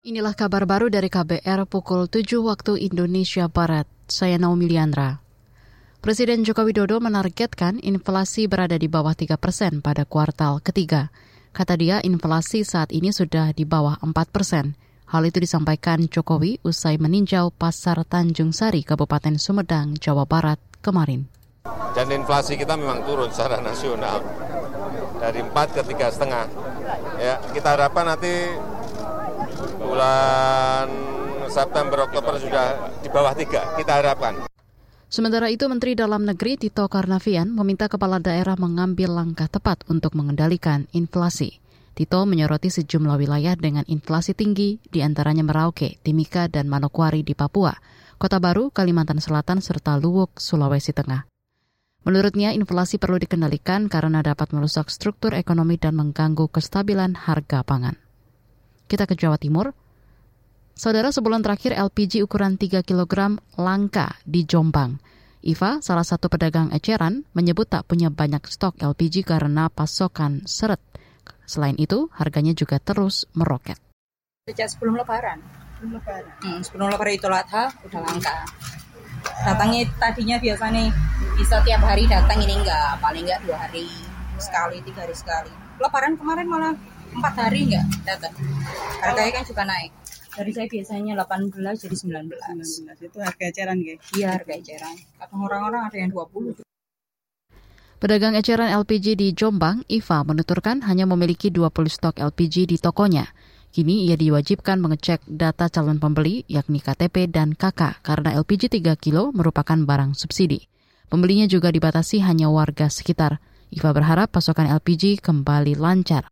Inilah kabar baru dari KBR pukul 7 waktu Indonesia Barat. Saya Naomi Liandra. Presiden Joko Widodo menargetkan inflasi berada di bawah 3 persen pada kuartal ketiga. Kata dia, inflasi saat ini sudah di bawah 4 persen. Hal itu disampaikan Jokowi usai meninjau pasar Tanjung Sari, Kabupaten Sumedang, Jawa Barat kemarin. Dan inflasi kita memang turun secara nasional dari 4 ke 3,5. Ya, kita harapkan nanti bulan September Oktober sudah di bawah tiga kita harapkan. Sementara itu, Menteri Dalam Negeri Tito Karnavian meminta kepala daerah mengambil langkah tepat untuk mengendalikan inflasi. Tito menyoroti sejumlah wilayah dengan inflasi tinggi, di antaranya Merauke, Timika, dan Manokwari di Papua, Kota Baru, Kalimantan Selatan, serta Luwuk, Sulawesi Tengah. Menurutnya, inflasi perlu dikendalikan karena dapat merusak struktur ekonomi dan mengganggu kestabilan harga pangan. Kita ke Jawa Timur. Saudara, sebulan terakhir LPG ukuran 3 kg langka di Jombang. Iva, salah satu pedagang eceran, menyebut tak punya banyak stok LPG karena pasokan seret. Selain itu, harganya juga terus meroket. Sejak sebelum lebaran. Sebelum lebaran. Hmm, sebelum lebaran itu latha udah langka. Datangnya tadinya biasa nih bisa tiap hari datang ini enggak, paling enggak dua hari sekali, tiga hari sekali. Lebaran kemarin malah empat hari nggak datang. Harganya kan juga naik. Dari saya biasanya 18 jadi 19. 19 itu harga eceran ya? Iya harga eceran. Kadang orang-orang ada yang 20. Pedagang eceran LPG di Jombang, Iva menuturkan hanya memiliki 20 stok LPG di tokonya. Kini ia diwajibkan mengecek data calon pembeli yakni KTP dan KK karena LPG 3 kilo merupakan barang subsidi. Pembelinya juga dibatasi hanya warga sekitar. Iva berharap pasokan LPG kembali lancar.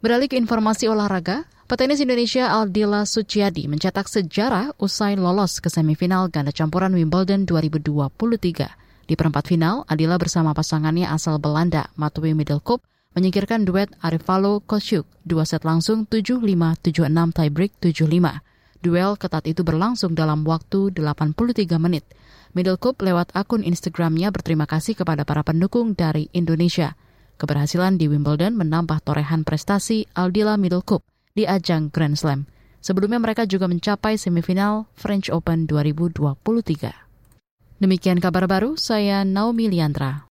Beralih ke informasi olahraga, petenis Indonesia Aldila Suciadi mencetak sejarah usai lolos ke semifinal ganda campuran Wimbledon 2023. Di perempat final, Adila bersama pasangannya asal Belanda, Matwee Middelkoop, menyingkirkan duet Arifalo Kosyuk, dua set langsung 7-5, 7-6 tiebreak 7-5. Duel ketat itu berlangsung dalam waktu 83 menit. Middelkoop lewat akun Instagramnya berterima kasih kepada para pendukung dari Indonesia. Keberhasilan di Wimbledon menambah torehan prestasi Aldila Middlecup di ajang Grand Slam. Sebelumnya mereka juga mencapai semifinal French Open 2023. Demikian kabar baru, saya Naomi Liandra.